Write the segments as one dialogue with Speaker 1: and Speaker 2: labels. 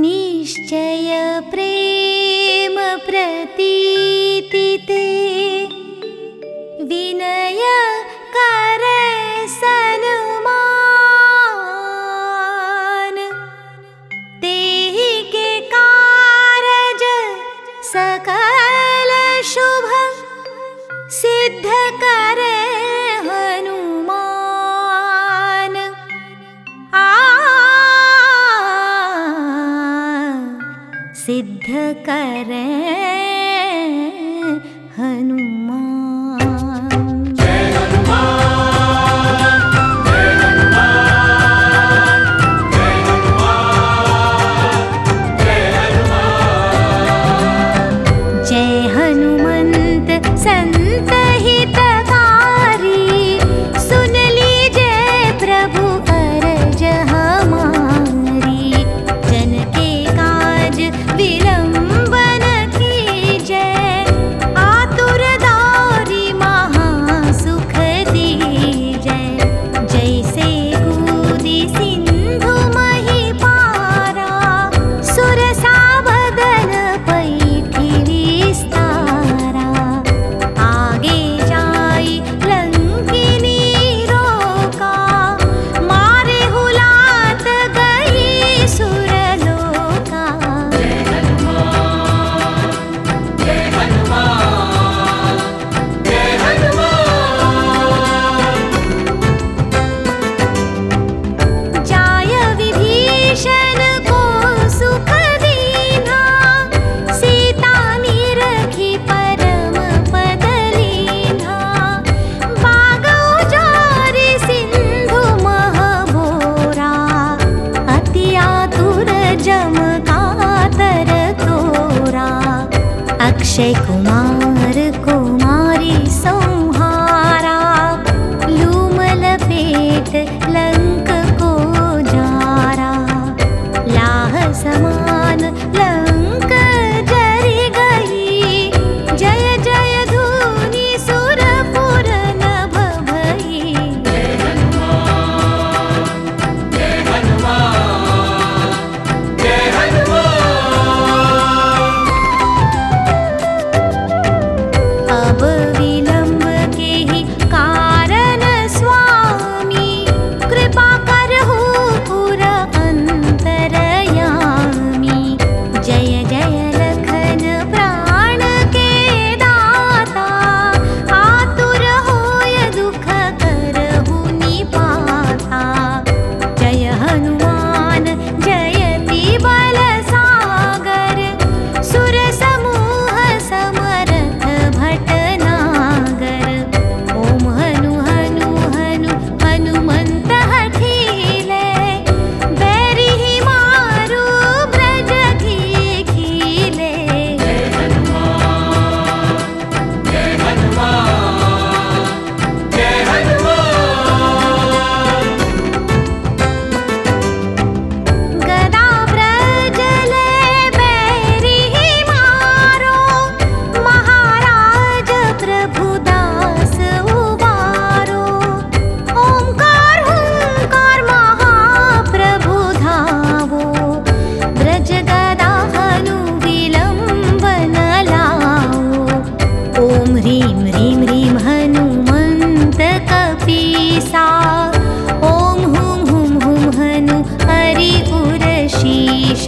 Speaker 1: निश्चय प्रेम सिद्ध करे 谁共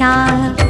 Speaker 1: child.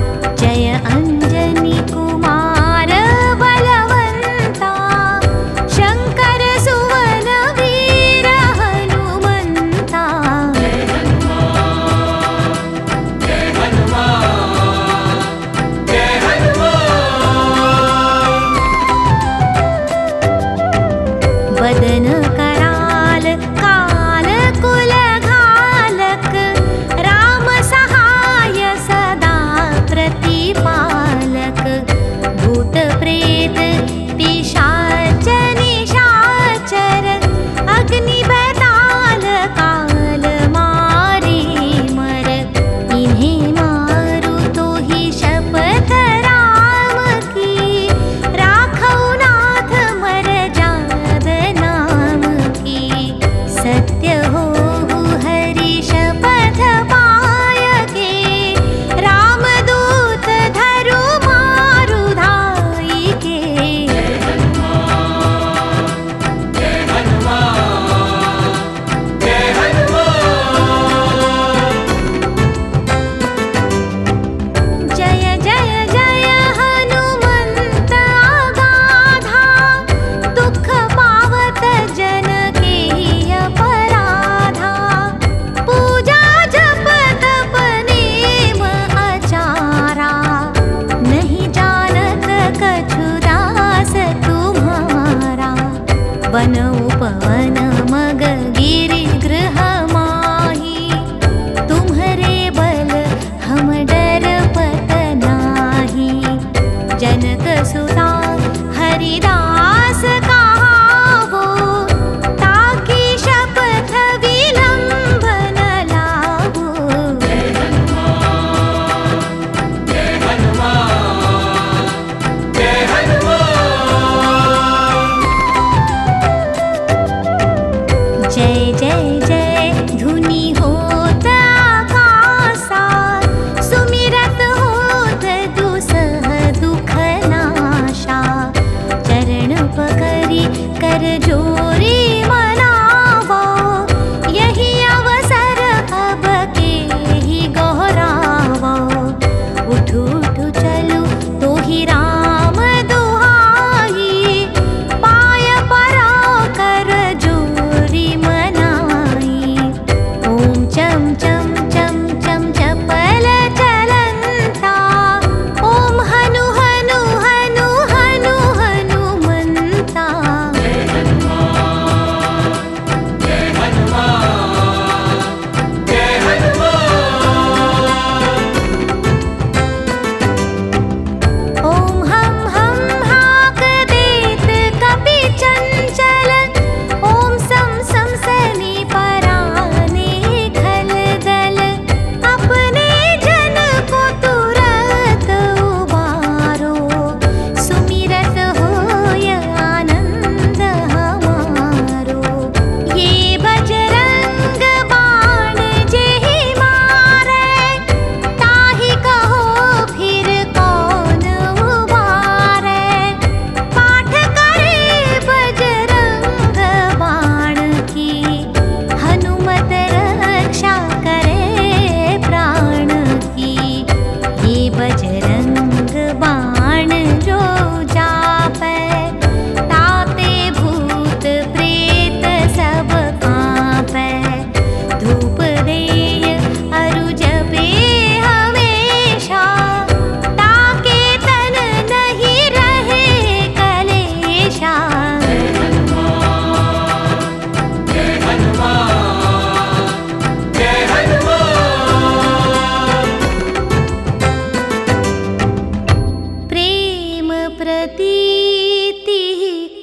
Speaker 1: प्रति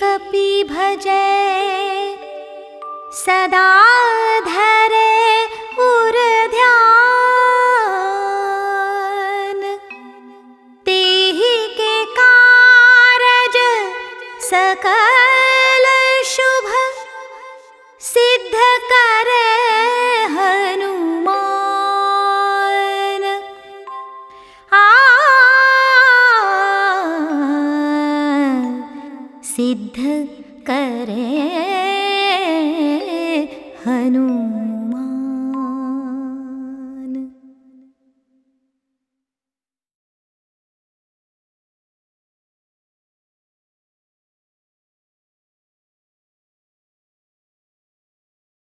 Speaker 1: कपि भजे। सदा धरे उर्ध्यान तेः के कारज सकल शुभ सिद्ध करे। सिद्ध करे हनु